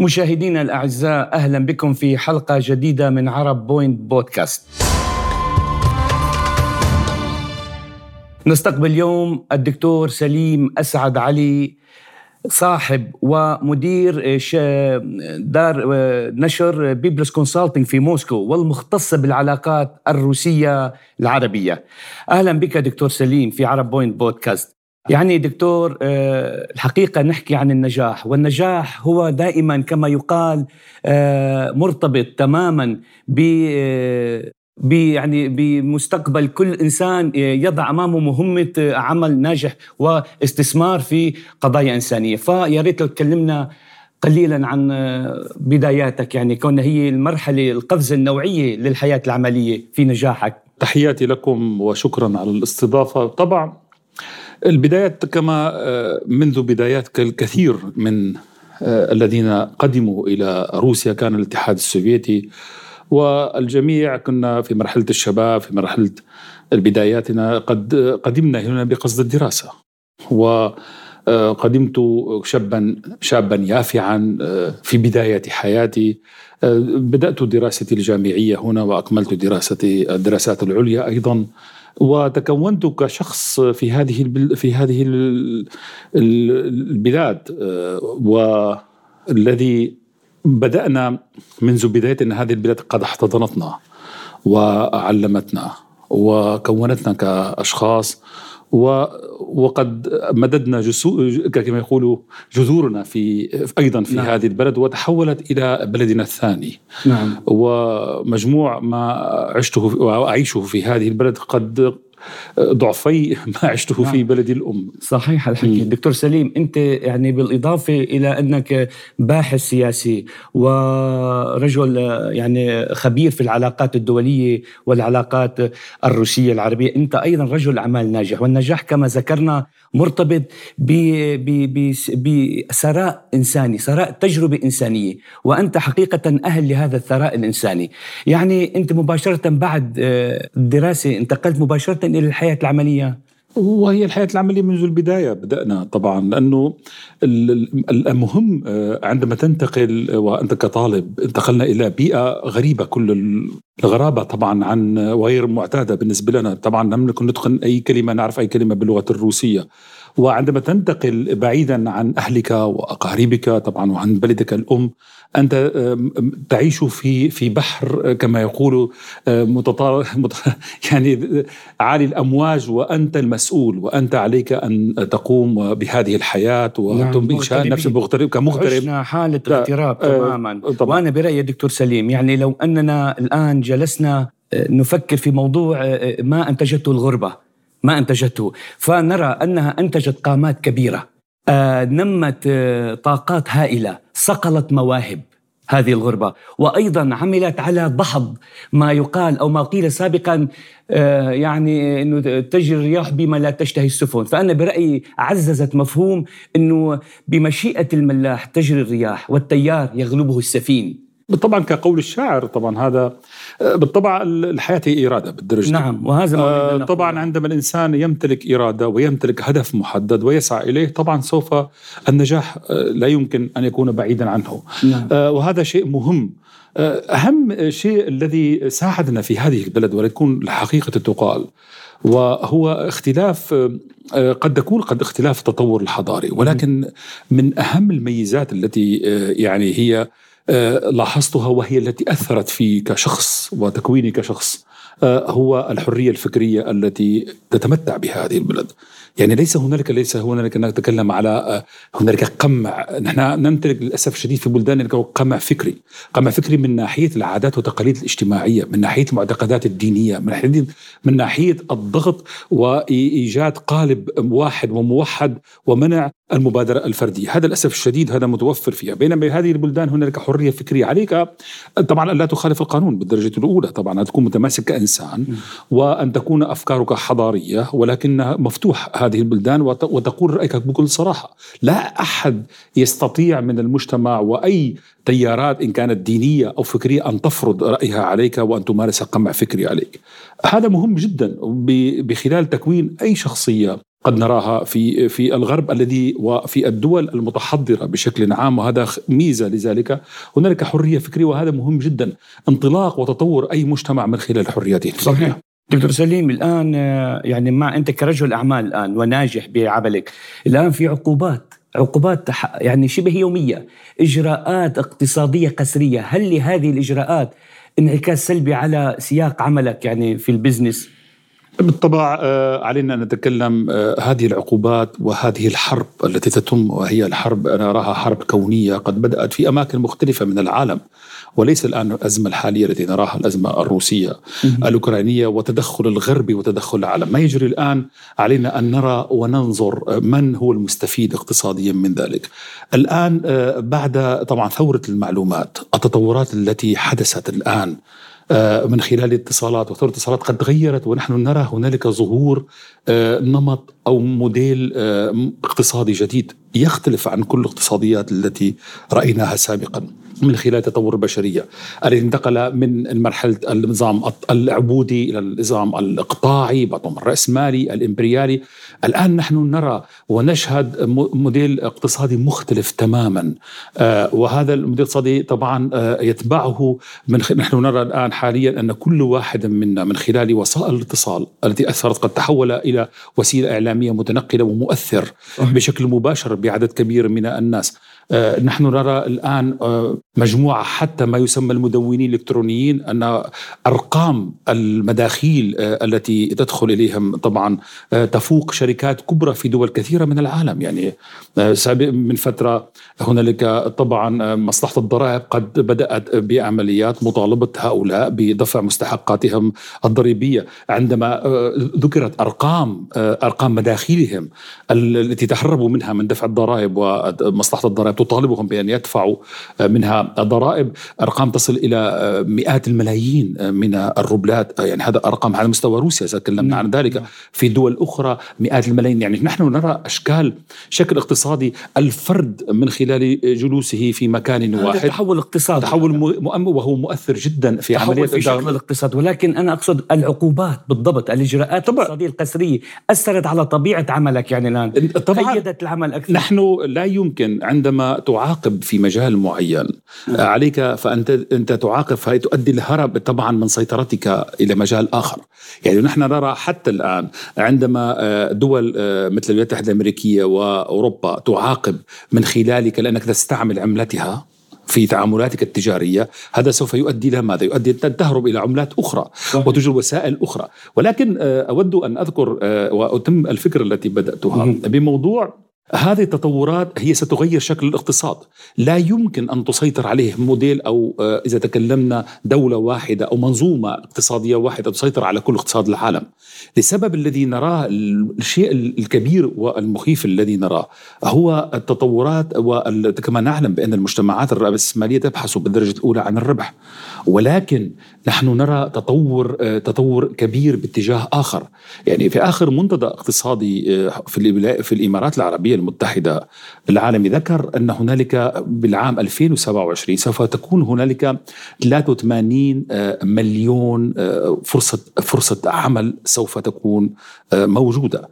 مشاهدينا الأعزاء أهلا بكم في حلقة جديدة من Arab Point Podcast. نستقبل اليوم الدكتور سليم أسعد علي صاحب ومدير دار نشر Byblos Consulting في موسكو والمختصة بالعلاقات الروسية العربية أهلا بك دكتور سليم في Arab Point Podcast يعني دكتور آه، الحقيقة نحكي عن النجاح والنجاح هو دائما كما يقال آه، مرتبط تماما ب آه، يعني بمستقبل كل إنسان يضع أمامه مهمة عمل ناجح واستثمار في قضايا إنسانية، فيا ريت لو تكلمنا قليلا عن بداياتك يعني كون هي المرحلة القفزة النوعية للحياة العملية في نجاحك. تحياتي لكم وشكرا على الاستضافة، طبعا البدايات كما آه، منذ بدايات الكثير من آه، الذين قدموا إلى روسيا كان الاتحاد السوفيتي والجميع كنا في مرحلة الشباب في مرحلة بداياتنا قد قدمنا هنا بقصد الدراسة. وقدمت آه، شابا شابا يافعا في بداية حياتي. بدأت دراستي الجامعية هنا وأكملت دراستي الدراسات العليا أيضا. وتكونت كشخص في هذه في هذه البلاد آه، والذي بدأنا منذ بداية أن هذه البلاد قد احتضنتنا وعلمتنا وكونتنا كأشخاص وقد مددنا جسو كما يقولوا جذورنا في أيضا في نعم. هذه البلد وتحولت إلى بلدنا الثاني نعم. ومجموع ما عشته وأعيشه في هذه البلد قد ضعفي ما عشته نعم. في بلدي الأم. صحيح الحكي. دكتور سليم أنت يعني بالإضافة إلى أنك باحث سياسي ورجل يعني خبير في العلاقات الدولية والعلاقات الروسية العربية أنت أيضا رجل أعمال ناجح والنجاح كما ذكرنا مرتبط بثراء إنساني ثراء تجربة إنسانية وأنت حقيقة أهل لهذا الثراء الإنساني. يعني أنت مباشرة بعد الدراسه آه، انتقلت مباشرة الحياة العملية؟ وهي الحياة العملية منذ البداية بدأنا طبعا لأنه المهم آه، عندما تنتقل وأنت كطالب انتقلنا إلى بيئة غريبة كل الغرابة طبعا عن وغير معتادة بالنسبة لنا. طبعا لم نكن نتقن أي كلمة نعرف أي كلمة باللغة الروسية. وعندما تنتقل بعيدا عن أهلك وأقاربك طبعا وعن بلدك الأم أنت تعيش في في بحر كما يقول متطار يعني عالي الأمواج وأنت المسؤول وأنت عليك أن تقوم بهذه الحياة وبانشاء نعم نفس المغترب كمغترب. عشنا حالة اغتراب آه، تماما. طبعا. وأنا برأيي دكتور سليم يعني لو أننا الآن جلسنا آه، نفكر في موضوع آه، ما أنتجته الغربة. ما أنتجته. فنرى أنها أنتجت قامات كبيرة. آه، نمت آه، طاقات هائلة. صقلت مواهب هذه الغربة. وأيضا عملت على دحض ما يقال أو ما قيل سابقا آه، يعني أنه تجري الرياح بما لا تشتهي السفن. فأنا برأيي عززت مفهوم أنه بمشيئة الملاح تجري الرياح والتيار يغلبه السفين. بالطبع كقول الشاعر طبعا هذا بالطبع الحياة هي إرادة بالدرجة نعم وهذا آه طبعا عندما الإنسان يمتلك إرادة ويمتلك هدف محدد ويسعى إليه طبعا سوف النجاح آه، لا يمكن أن يكون بعيدا عنه. نعم. آه وهذا شيء مهم. آه، أهم شيء الذي ساعدنا في هذه البلد وليكون الحقيقة تقال وهو اختلاف آه، قد تكون قد اختلاف التطور الحضاري ولكن من أهم الميزات التي يعني هي لاحظتها وهي التي أثرت في كشخص وتكويني كشخص آه، هو الحرية الفكرية التي تتمتع بها هذه البلد. يعني ليس هنالك ليس هنالك نتكلم على آه، هنالك قمع نحن نمتلك للأسف الشديد في بلداننا قمع فكري، قمع فكري من ناحية العادات والتقاليد الاجتماعية، من ناحية المعتقدات الدينية، من ناحية من ناحية الضغط وإيجاد قالب واحد وموحد ومنع المبادرة الفردية. هذا للأسف الشديد هذا متوفر فيها. بينما هذه البلدان هنالك حرية فكرية عليك. طبعا لا تخالف القانون بالدرجة الأولى. طبعا أن تكون متماسك كإنسان وأن تكون أفكارك حضارية ولكنها مفتوح هذه البلدان وتقول رأيك بكل صراحة. لا أحد يستطيع من المجتمع وأي تيارات إن كانت دينية أو فكرية أن تفرض رأيها عليك وأن تمارس قمع فكري عليك. هذا مهم جدا. بخلال تكوين أي شخصية قد نراها في في الغرب الذي وفي الدول المتحضرة بشكل عام وهذا ميزة لذلك. هنالك حرية فكرية وهذا مهم جدا. انطلاق وتطور أي مجتمع من خلال حريته صحيح. دكتور سليم الآن يعني مع أنت كرجل أعمال الآن وناجح بعملك الآن في عقوبات عقوبات يعني شبه يومية إجراءات اقتصادية قسرية. هل لهذه الإجراءات انعكاس سلبي على سياق عملك يعني في البزنس؟ بالطبع آه، علينا أن نتكلم آه، هذه العقوبات وهذه الحرب التي تتم وهي الحرب أنا أراها حرب كونية قد بدأت في أماكن مختلفة من العالم وليس الآن الأزمة الحالية التي نراها الأزمة الروسية الأوكرانية وتدخل الغرب وتدخل العالم، ما يجري الآن علينا أن نرى وننظر من هو المستفيد اقتصاديا من ذلك. الآن آه، بعد طبعا ثورة المعلومات، التطورات التي حدثت الآن آه، من خلال الاتصالات. وثورة الاتصالات قد تغيرت ونحن نرى هنالك ظهور آه، نمط أو موديل اقتصادي جديد يختلف عن كل الاقتصاديات التي رأيناها سابقا. من خلال تطور البشرية. الذي انتقل من مرحله النظام العبودي إلى النظام الإقطاعي بعضهم الرأسمالي الإمبريالي. الآن نحن نرى ونشهد موديل اقتصادي مختلف تماما. آه، وهذا الموديل الاقتصادي طبعا آه، يتبعه من نحن نرى الآن حاليا أن كل واحد منا من خلال وسائل الاتصال التي أثرت قد تحول إلى وسيلة إعلامية متنقلة ومؤثر بشكل مباشر بعدد كبير من الناس نحن نرى الآن آه، مجموعة حتى ما يسمى المدونين الإلكترونيين أن أرقام المداخيل آه، التي تدخل إليهم طبعا تفوق شركات كبرى في دول كثيرة من العالم. يعني من فترة هنالك طبعا مصلحة الضرائب قد بدأت بعمليات مطالبة هؤلاء بدفع مستحقاتهم الضريبية. عندما ذكرت أرقام أرقام مداخيلهم التي تهربوا منها من دفع الضرائب ومصلحة الضرائب تطالبهم بأن يدفعوا آه، منها ضرائب. أرقام تصل إلى آه، مئات الملايين آه، من الروبلات. يعني هذا أرقام على مستوى روسيا تكلمنا عن ذلك. في دول أخرى مئات الملايين. يعني نحن نرى أشكال شكل اقتصادي الفرد من خلال جلوسه في مكان واحد. تحول اقتصادي تحول مؤمن وهو مؤثر جدا في عملية في شكل الاقتصاد ولكن أنا أقصد العقوبات بالضبط الإجراءات طبعا. الاقتصادية القسرية أثرت على طبيعة عملك يعني الآن. طبعا. قيدت العمل أكثر. نحن لا يمكن عندما تعاقب في مجال معين نعم. عليك فأنت أنت تعاقب فهي تؤدي الهرب طبعا من سيطرتك إلى مجال آخر يعني نحن نرى حتى الآن عندما آه، دول آه، مثل الولايات المتحدة الأمريكية وأوروبا تعاقب من خلالك لأنك تستعمل عملتها في تعاملاتك التجارية هذا سوف يؤدي إلى ماذا؟ يؤدي أن تهرب إلى عملات أخرى صحيح. وتوجد وسائل أخرى ولكن آه، أود أن أذكر وأتم الفكرة التي بدأتها بموضوع هذه التطورات هي ستغير شكل الاقتصاد. لا يمكن أن تسيطر عليه موديل أو آه، إذا تكلمنا دولة واحدة أو منظومة اقتصادية واحدة تسيطر على كل اقتصاد العالم. لسبب الذي نراه الشيء الكبير والمخيف الذي نراه هو التطورات وكما نعلم بأن المجتمعات الرأسمالية تبحث بالدرجة الأولى عن الربح. ولكن نحن نرى تطور آه، تطور كبير باتجاه آخر. يعني في آخر منتدى اقتصادي آه، في في الإمارات العربية المتحدة. العالمي ذكر أن هنالك بالعام 2027 سوف تكون هنالك 83 آه، مليون آه، فرصة فرصة عمل سوف تكون آه، موجودة.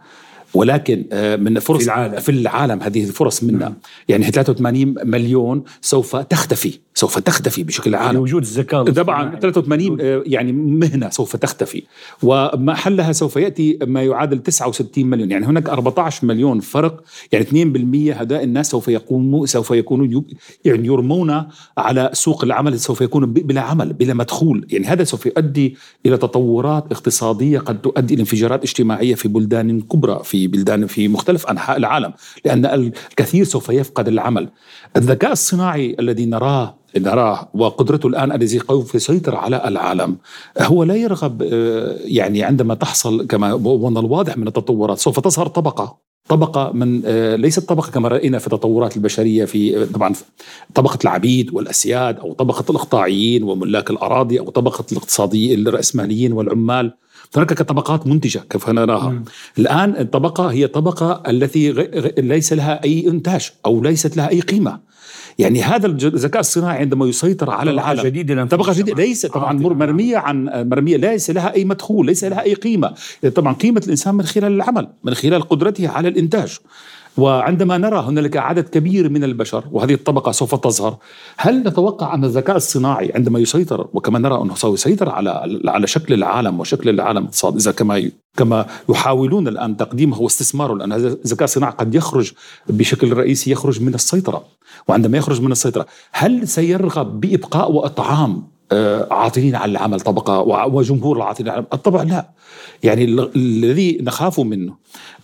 ولكن من فرص في العالم, في العالم هذه الفرص منا. نعم. يعني 83 مليون سوف تختفي. سوف تختفي بشكل عام. وجود الزكاة طبعا 83 آه، يعني مهنة سوف تختفي. ومحلها سوف يأتي ما يعادل 69 مليون. يعني هناك 14 مليون فرق. يعني 2% هؤلاء الناس سوف يقوموا سوف يكونوا يعني يرمون على سوق العمل سوف يكونوا بلا عمل بلا مدخول. يعني هذا سوف يؤدي إلى تطورات اقتصادية قد تؤدي إلى انفجارات اجتماعية في بلدان كبرى في بلدان في مختلف أنحاء العالم. لأن الكثير سوف يفقد العمل. الذكاء الصناعي الذي نراه نراه وقدرته الآن الذي في يسيطر على العالم هو لا يرغب آه، يعني عندما تحصل كما من الواضح من التطورات سوف تظهر طبقة طبقة من آه، ليست طبقة كما رأينا في التطورات البشرية في آه، طبعا طبقة العبيد والأسياد أو طبقة الإقطاعيين وملاك الأراضي أو طبقة الاقتصاديين الرأسماليين والعمال. هناك طبقات منتجة كيف نراها. مم. الآن الطبقة هي طبقة التي ليس لها أي إنتاج أو ليست لها أي قيمة. يعني هذا الذكاء الصناعي عندما يسيطر على العالم جديدة طبقة جديدة ليس طبعا مرمية عن مرمية ليس لها أي مدخول ليس لها أي قيمة. طبعا قيمة الإنسان من خلال العمل من خلال قدرته على الإنتاج. وعندما نرى هنالك عدد كبير من البشر وهذه الطبقة سوف تظهر هل نتوقع أن الذكاء الصناعي عندما يسيطر وكما نرى أنه سوف يسيطر على على شكل العالم وشكل العالم الاقتصادي إذا كما كما يحاولون الآن تقديمه واستثماره هذا الذكاء الصناعي قد يخرج بشكل رئيسي يخرج من السيطرة. وعندما يخرج من السيطرة هل سيرغب بإبقاء وإطعام آه، عاطلين عن العمل طبقة وجمهور العاطلين عن الطبع لا. يعني الذي نخاف منه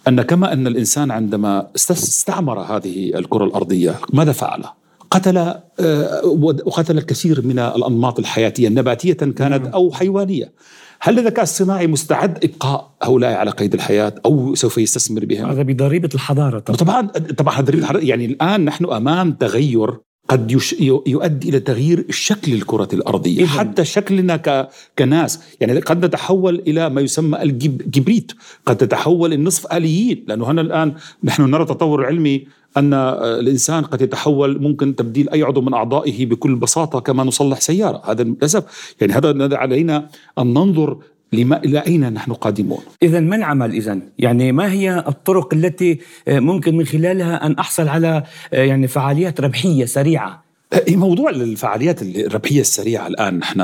أن كما أن الإنسان عندما استعمر هذه الكرة الأرضية ماذا فعل؟ قتل آه، وقتل الكثير من الأنماط الحياتية نباتية كانت نعم. أو حيوانية هل الذكاء الصناعي مستعد إبقاء هؤلاء على قيد الحياة أو سوف يستثمر بهم؟ هذا بضريبة الحضارة طبعا طبعا طبعا ضريبه الحضارة يعني الآن نحن أمام تغير قد يش... يؤدي إلى تغيير شكل الكرة الأرضية. حتى شكلنا ك... كناس. يعني قد نتحول إلى ما يسمى الجبريت قد تتحول النصف آليين. لأنه هنا الآن نحن نرى تطور علمي أن الإنسان قد يتحول ممكن تبديل أي عضو من أعضائه بكل بساطة كما نصلح سيارة. هذا للأسف. يعني هذا علينا أن ننظر لما إلى أين نحن قادمون؟ اذا ما العمل اذا؟ يعني ما هي الطرق التي آه، ممكن من خلالها أن أحصل على آه، يعني فعاليات ربحية سريعة؟ آه، موضوع الفعاليات الربحية السريعة الآن نحن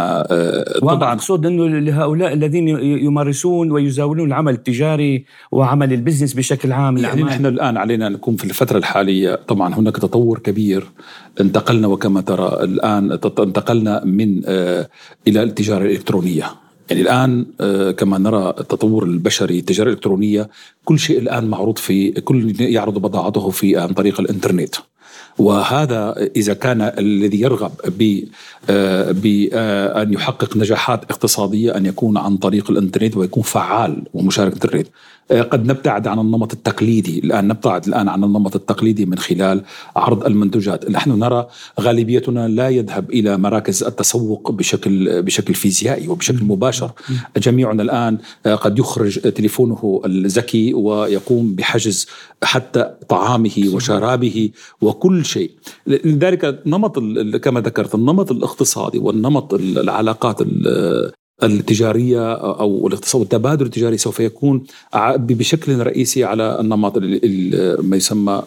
طبعا أقصد أنه لهؤلاء الذين يمارسون ويزاولون العمل التجاري وعمل البزنس بشكل عام يعني نحن الآن علينا نكون في الفترة الحالية طبعا هناك تطور كبير انتقلنا وكما ترى الآن انتقلنا من إلى التجارة الإلكترونية يعني الآن آه، كما نرى التطور البشري التجارة الإلكترونية كل شيء الآن معروض في كل يعرض بضاعته في عن طريق الإنترنت. وهذا إذا كان الذي يرغب ب آه، بان آه، يحقق نجاحات اقتصادية أن يكون عن طريق الإنترنت ويكون فعال ومشارك الإنترنت. آه، قد نبتعد عن النمط التقليدي. الآن نبتعد الآن عن النمط التقليدي من خلال عرض المنتوجات نحن نرى غالبيتنا لا يذهب إلى مراكز التسوق بشكل بشكل فيزيائي وبشكل مباشر. جميعنا الآن قد يخرج تليفونه الذكي ويقوم بحجز حتى طعامه وشرابه وكل شيء. لذلك نمط كما ذكرت النمط الاقتصادي والنمط العلاقات التجارية أو الاقتصاد والتبادل التجاري سوف يكون بشكل رئيسي على النمط ما يسمى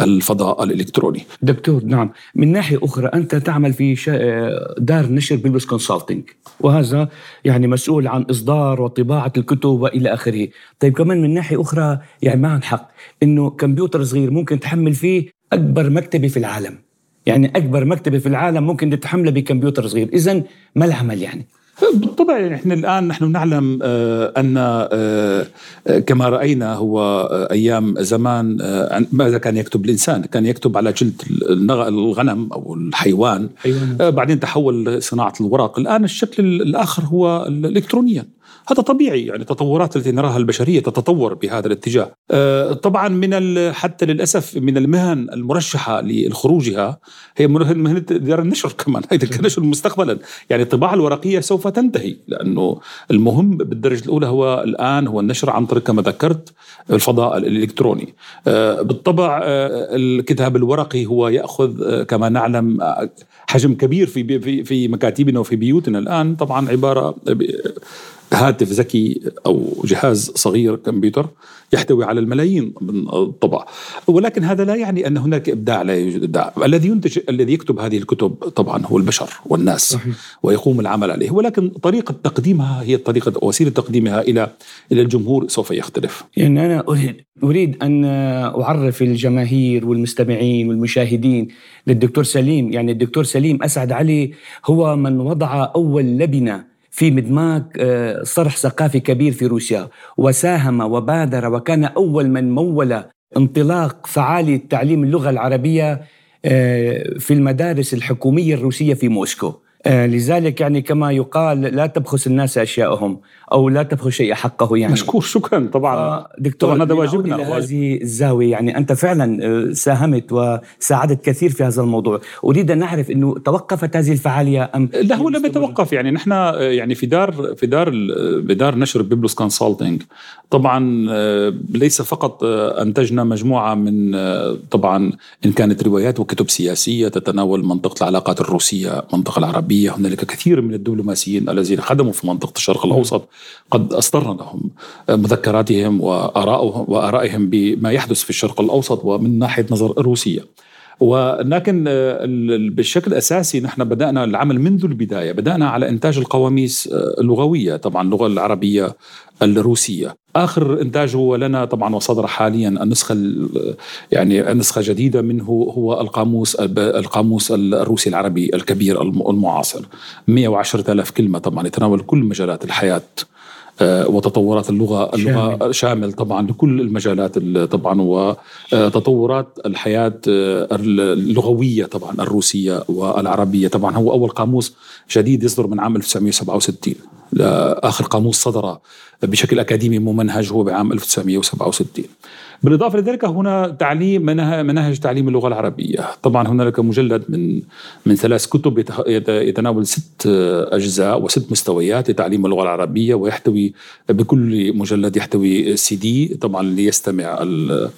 الفضاء الإلكتروني. دكتور نعم. من ناحية أخرى أنت تعمل في دار نشر بيلبس كونسلتنج وهذا يعني مسؤول عن إصدار وطباعة الكتب وإلى آخره. طيب كمان من ناحية أخرى يعني معهم حق إنه كمبيوتر صغير ممكن تحمل فيه أكبر مكتبة في العالم. يعني أكبر مكتبة في العالم ممكن تتحملها بكمبيوتر صغير. إذا ما العمل يعني؟ بالطبع يعني إحنا الآن نحن نعلم آه، أن آه، آه، كما رأينا هو أيام زمان ماذا كان يكتب الإنسان؟ كان يكتب على جلد الغنم أو الحيوان. حيوان. بعدين تحول صناعة الورق، الآن الشكل الآخر هو الالكترونيا هذا طبيعي يعني التطورات التي نراها البشرية تتطور بهذا الاتجاه. طبعا من حتى للأسف من المهن المرشحة لخروجها هي مهنة دار النشر كمان هذا كنشر مستقبلا، يعني الطباعه الورقية سوف تنتهي لأنه المهم بالدرجة الأولى هو الآن هو النشر عن طريق كما ذكرت الفضاء الإلكتروني. بالطبع الكتاب الورقي هو يأخذ كما نعلم حجم كبير في في مكاتبنا وفي بيوتنا الآن طبعا عبارة هاتف ذكي أو جهاز صغير كمبيوتر يحتوي على الملايين من الطبع. ولكن هذا لا يعني أن هناك إبداع لا يوجد إبداع. الذي ينتج الذي يكتب هذه الكتب طبعا هو البشر والناس صحيح. ويقوم العمل عليه. ولكن طريقة تقديمها هي الطريقة وسيلة تقديمها إلى إلى الجمهور سوف يختلف. يعني أنا أريد أريد أن أعرف الجماهير والمستمعين والمشاهدين للدكتور سليم. يعني الدكتور سليم أسعد علي هو من وضع أول لبنة في مدماج آه، صرح ثقافي كبير في روسيا. وساهم وبادر وكان أول من مول انطلاق فعالي تعليم اللغة العربية آه، في المدارس الحكومية الروسية في موسكو. لذلك يعني كما يقال لا تبخس الناس أشياءهم أو لا تبخس شيء حقه يعني. مشكور شكرا. طبعا. دكتور طبعا هذا واجبنا. هذه الزاوية يعني أنت فعلا آه، ساهمت وساعدت كثير في هذا الموضوع. أريد أن نعرف إنه توقفت هذه الفعالية أم لا هو لم يتوقف يعني. نحن آه، يعني في دار في دار بدار نشر بيبلوس كونسلتنج طبعا ليس فقط أنتجنا مجموعة من طبعا إن كانت روايات وكتب سياسية تتناول منطقة العلاقات الروسية منطقة العربية العربية هنالك كثير من الدبلوماسيين الذين خدموا في منطقة الشرق الأوسط قد أصدرنا لهم مذكراتهم وآرائهم بما يحدث في الشرق الأوسط ومن ناحية نظر الروسية ولكن بالشكل الأساسي نحن بدأنا العمل منذ البداية، بدأنا على إنتاج القواميس اللغوية، طبعا اللغة العربية الروسية. آخر انتاجه لنا طبعا وصدر حاليا النسخة يعني النسخة جديدة منه هو القاموس القاموس الروسي العربي الكبير المعاصر 110 ألف كلمة طبعا يتناول كل مجالات الحياة آه، وتطورات اللغة اللغة شامل, شامل طبعا لكل المجالات طبعا وتطورات الحياة آه، اللغوية طبعا الروسية والعربية. طبعا هو أول قاموس جديد يصدر من عام 1967 اخر قاموس صدر بشكل أكاديمي ممنهج هو بعام 1967 بالإضافة لذلك هنا تعليم مناهج تعليم اللغة العربية، طبعا هنالك مجلد من من ثلاث كتب يتناول ست أجزاء وست مستويات لتعليم اللغة العربية ويحتوي بكل مجلد يحتوي سي دي طبعا ليستمع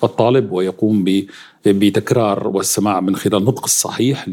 الطالب ويقوم ب بتكرار والسماع من خلال النطق الصحيح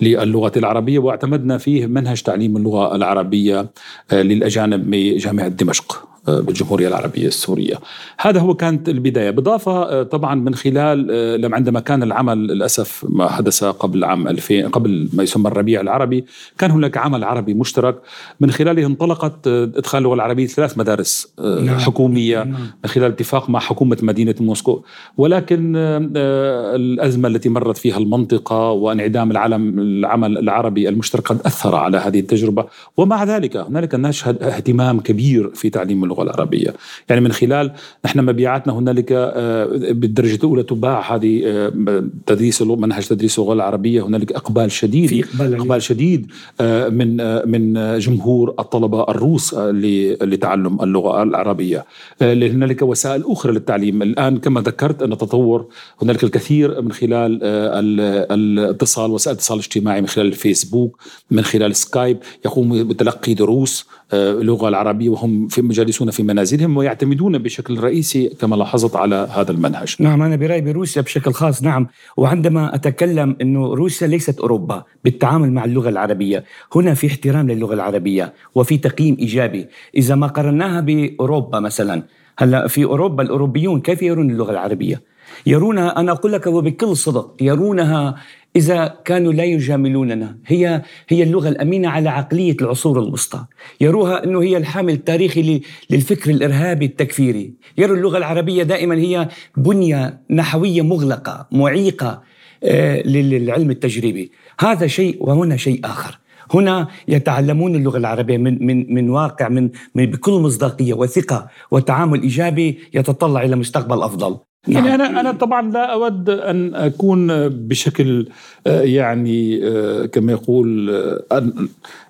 للغة العربية واعتمدنا فيه منهج تعليم اللغة العربية للأجانب بجامعة دمشق. بالجمهورية العربية السورية. هذا هو كانت البداية. بالإضافة آه، طبعا من خلال آه، لما عندما كان العمل للأسف ما حدث قبل عام 2000 قبل ما يسمى الربيع العربي كان هناك عمل عربي مشترك. من خلاله انطلقت آه، إدخال اللغة العربية ثلاث مدارس نعم. حكومية. نعم. من خلال اتفاق مع حكومة مدينة موسكو. ولكن الأزمة التي مرت فيها المنطقة وانعدام العالم العمل العربي المشترك قد أثر على هذه التجربة. ومع ذلك هنالك نشهد اهتمام كبير في تعليم اللغة. العربية. يعني من خلال نحن مبيعاتنا هنالك آه، بالدرجة الأولى تباع هذه آه، تدريس منهج تدريس اللغة العربية. هنالك إقبال شديد في إقبال, إقبال شديد آه، من من جمهور الطلبة الروس لتعلم اللغة العربية. هنالك وسائل أخرى للتعليم. الآن كما ذكرت أن تطور هنالك الكثير من خلال الاتصال وسائل الاتصال الاجتماعي من خلال الفيسبوك من خلال سكايب. يقوم بتلقي دروس اللغة العربية وهم في مجالسون في منازلهم ويعتمدون بشكل رئيسي كما لاحظت على هذا المنهج. نعم أنا برأيي بروسيا بشكل خاص نعم. وعندما أتكلم أنه روسيا ليست أوروبا بالتعامل مع اللغة العربية هنا في احترام للغة العربية وفي تقييم إيجابي. إذا ما قرناها بأوروبا مثلا هلأ في أوروبا الأوروبيون كيف يرون اللغة العربية؟ يرونها أنا أقول لك وبكل صدق يرونها إذا كانوا لا يجاملوننا. هي هي اللغة الأمينة على عقلية العصور الوسطى. يروها أنه هي الحامل التاريخي للفكر الإرهابي التكفيري. يروا اللغة العربية دائما هي بنية نحوية مغلقة معيقة آه، للعلم التجريبي. هذا شيء وهنا شيء آخر. هنا يتعلمون اللغة العربية من من من واقع من, من بكل مصداقية وثقة وتعامل إيجابي يتطلع إلى مستقبل أفضل. يعني أنا أنا طبعا لا أود أن أكون بشكل آه، يعني آه، كما يقول آه،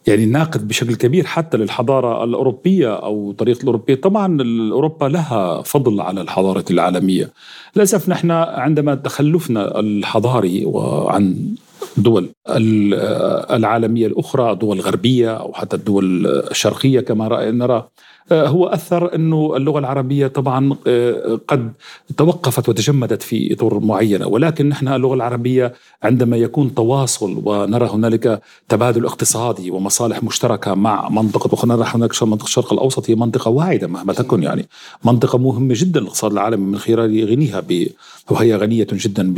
يعني ناقد بشكل كبير حتى للحضارة الأوروبية أو طريقة الأوروبية، طبعا اوروبا لها فضل على الحضارة العالمية. للأسف نحن عندما تخلفنا الحضاري وعن الدول العالمية الأخرى، الدول الغربيه أو حتى الدول الشرقية كما نرى آه، هو أثر أنه اللغة العربية طبعا آه، قد توقفت وتجمدت في اطر معينة. ولكن نحن اللغة العربية عندما يكون تواصل ونرى هنالك تبادل اقتصادي ومصالح مشتركة مع منطقة ونرى هناك منطقه الشرق الأوسط هي منطقة واعدة مهما تكن يعني. منطقة مهمة جدا للاقتصاد العالمي من خلال غنيها ب وهي غنية جدا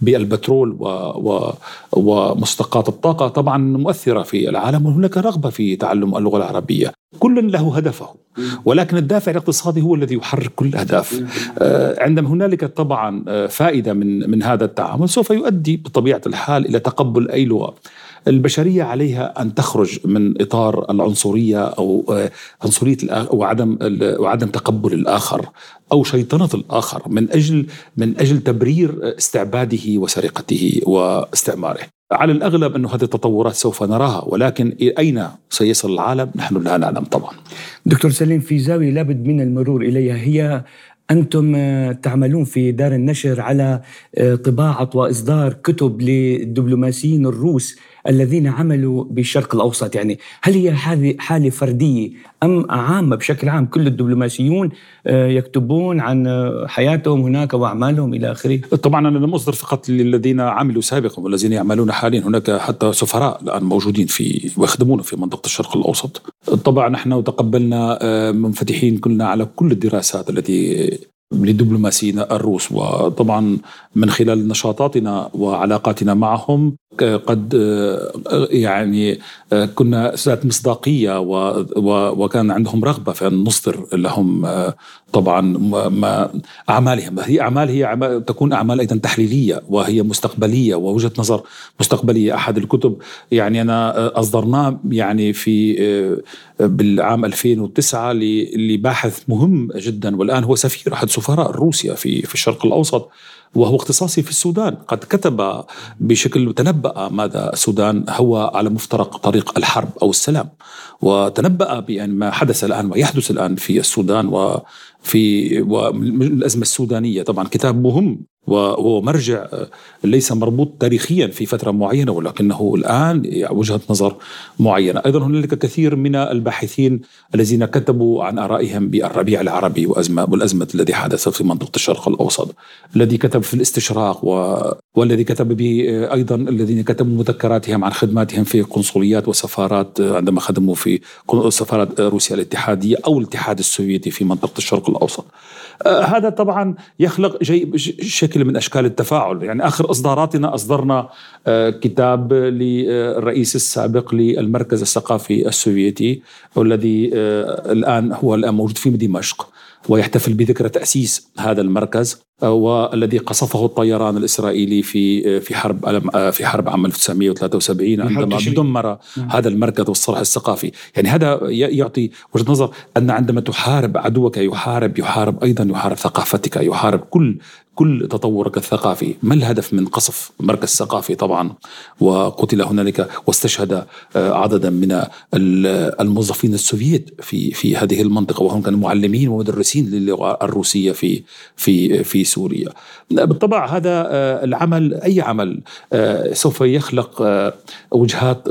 بالبترول و... و... ومستقات الطاقة طبعا مؤثرة في العالم. وهناك رغبة في تعلم اللغة العربية. كل له هدفه. ولكن الدافع الاقتصادي هو الذي يحرك كل الاهداف آه، عندما هنالك طبعا آه، فائدة من من هذا التعامل سوف يؤدي بطبيعة الحال إلى تقبل أي لغه البشرية عليها أن تخرج من إطار العنصرية أو آه، عنصرية وعدم وعدم تقبل الآخر أو شيطنة الآخر من أجل من أجل تبرير استعباده وسرقته واستعماره. على الأغلب أنه هذه التطورات سوف نراها ولكن أين سيصل العالم نحن لا نعلم طبعا. دكتور سليم في زاوية لابد من المرور إليها هي أنتم آه، تعملون في دار النشر على آه، طباعة وإصدار كتب للدبلوماسيين الروس الذين عملوا بالشرق الأوسط. يعني هل هي حالة فردية أم عامة بشكل عام كل الدبلوماسيون آه، يكتبون عن حياتهم هناك وأعمالهم إلى آخره؟ طبعا أنا لم أصدر فقط للذين عملوا سابقا والذين يعملون حاليا. هناك حتى سفراء الآن موجودين في ويخدمون في منطقة الشرق الأوسط. طبعا نحن تقبلنا منفتحين كلنا على كل الدراسات التي لدبلوماسينا الروس. وطبعا من خلال نشاطاتنا وعلاقاتنا معهم قد يعني كنا ذات مصداقية وكان عندهم رغبة في أن نصدر لهم طبعا ما أعمالهم. هي أعمال هي أعمال تكون أعمال أيضا تحليلية وهي مستقبلية ووجهة نظر مستقبلية. أحد الكتب يعني أنا أصدرناه يعني في بالعام 2009 لباحث مهم جدا والآن هو سفير أحد سفراء روسيا في في الشرق الأوسط وهو اختصاصي في السودان. قد كتب بشكل تنبأ ماذا السودان هو على مفترق طريق الحرب أو السلام. وتنبأ بأن ما حدث الآن ويحدث الآن في السودان وفي والأزمة السودانية. طبعا كتاب مهم وهو مرجع ليس مربوط تاريخيا في فترة معينة ولكنه الآن وجهة نظر معينة. أيضا هنالك كثير من الباحثين الذين كتبوا عن آرائهم بالربيع العربي وأزمة والأزمة الذي حدث في منطقة الشرق الأوسط. الذي كتب في الاستشراق و... والذي كتب به أيضا الذين كتبوا مذكراتهم عن خدماتهم في قنصليات وسفارات عندما خدموا في سفارة روسيا الاتحادية أو الاتحاد السوفيتي في منطقة الشرق الأوسط. هذا طبعا يخلق شكل من أشكال التفاعل. يعني آخر إصداراتنا أصدرنا آه، كتاب للرئيس السابق للمركز الثقافي السوفيتي والذي آه، الآن هو الآن موجود في دمشق. ويحتفل بذكرى تأسيس هذا المركز والذي قصفه الطيران الإسرائيلي في في حرب في حرب عام 1973 عندما دمر هذا المركز والصرح الثقافي، يعني هذا يعطي وجهة نظر أن عندما تحارب عدوك يحارب يحارب أيضا يحارب ثقافتك، يحارب كل كل تطورك الثقافي ما الهدف من قصف مركز ثقافي طبعا؟ وقتل هنالك واستشهد آه، عددا من الموظفين السوفيت في في هذه المنطقة وهم كانوا معلمين ومدرسين للغه الروسية في في في سوريا. بالطبع هذا آه، العمل أي عمل آه، سوف يخلق وجهات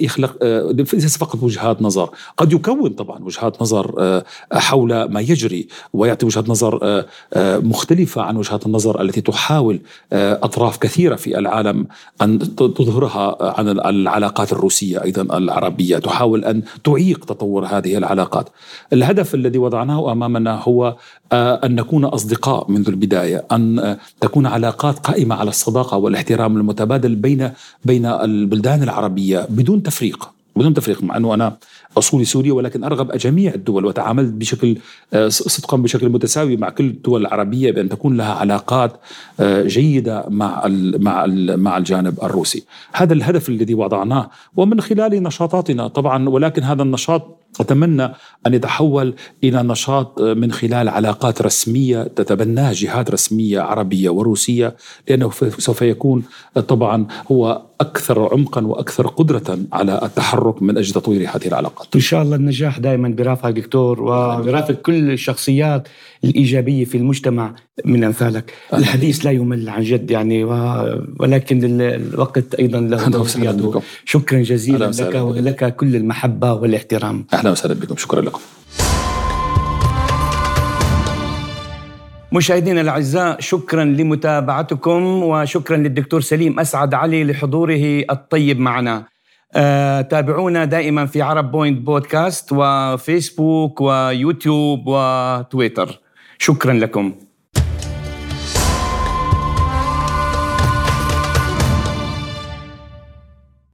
يخلق ليس فقط وجهات نظر قد يكون طبعا وجهات نظر حول ما يجري ويعطي وجهات نظر مختلفة عن وجهات النظر التي تحاول آه، أطراف كثيرة في العالم أن تظهرها عن العلاقات الروسية أيضا العربية تحاول أن تعيق تطور هذه العلاقات. الهدف الذي وضعناه أمامنا هو آه، أن نكون أصدقاء منذ البداية، أن آه، تكون علاقات قائمة على الصداقة والاحترام المتبادل بين بين البلدان العربية بدون تفريق. بدون تفريق مع أنه أنا أصولي سوري ولكن أرغب جميع الدول وتعاملت بشكل آه، صدقا بشكل متساوي مع كل الدول العربية بأن تكون لها علاقات آه، جيدة مع مع مع الجانب الروسي. هذا الهدف الذي وضعناه ومن خلال نشاطاتنا طبعا ولكن هذا النشاط أتمنى أن يتحول إلى نشاط من خلال علاقات رسمية تتبناها جهات رسمية عربية وروسية لأنه سوف يكون طبعا هو أكثر عمقا وأكثر قدرة على التحرك من أجل تطوير هذه العلاقات إن شاء الله النجاح دائما برافقك دكتور وبرافق كل الشخصيات الإيجابية في المجتمع من أمثالك. الحديث لا يمل عن جد يعني ولكن الوقت أيضا له شكرا جزيلا لك ولك كل المحبة والاحترام. أهلا وسهلا بكم. شكرا لكم. مشاهدينا الأعزاء شكرا لمتابعتكم وشكرا للدكتور سليم أسعد علي لحضوره الطيب معنا. تابعونا دائما في Arab Point Podcast وفيسبوك ويوتيوب وتويتر. شكرا لكم.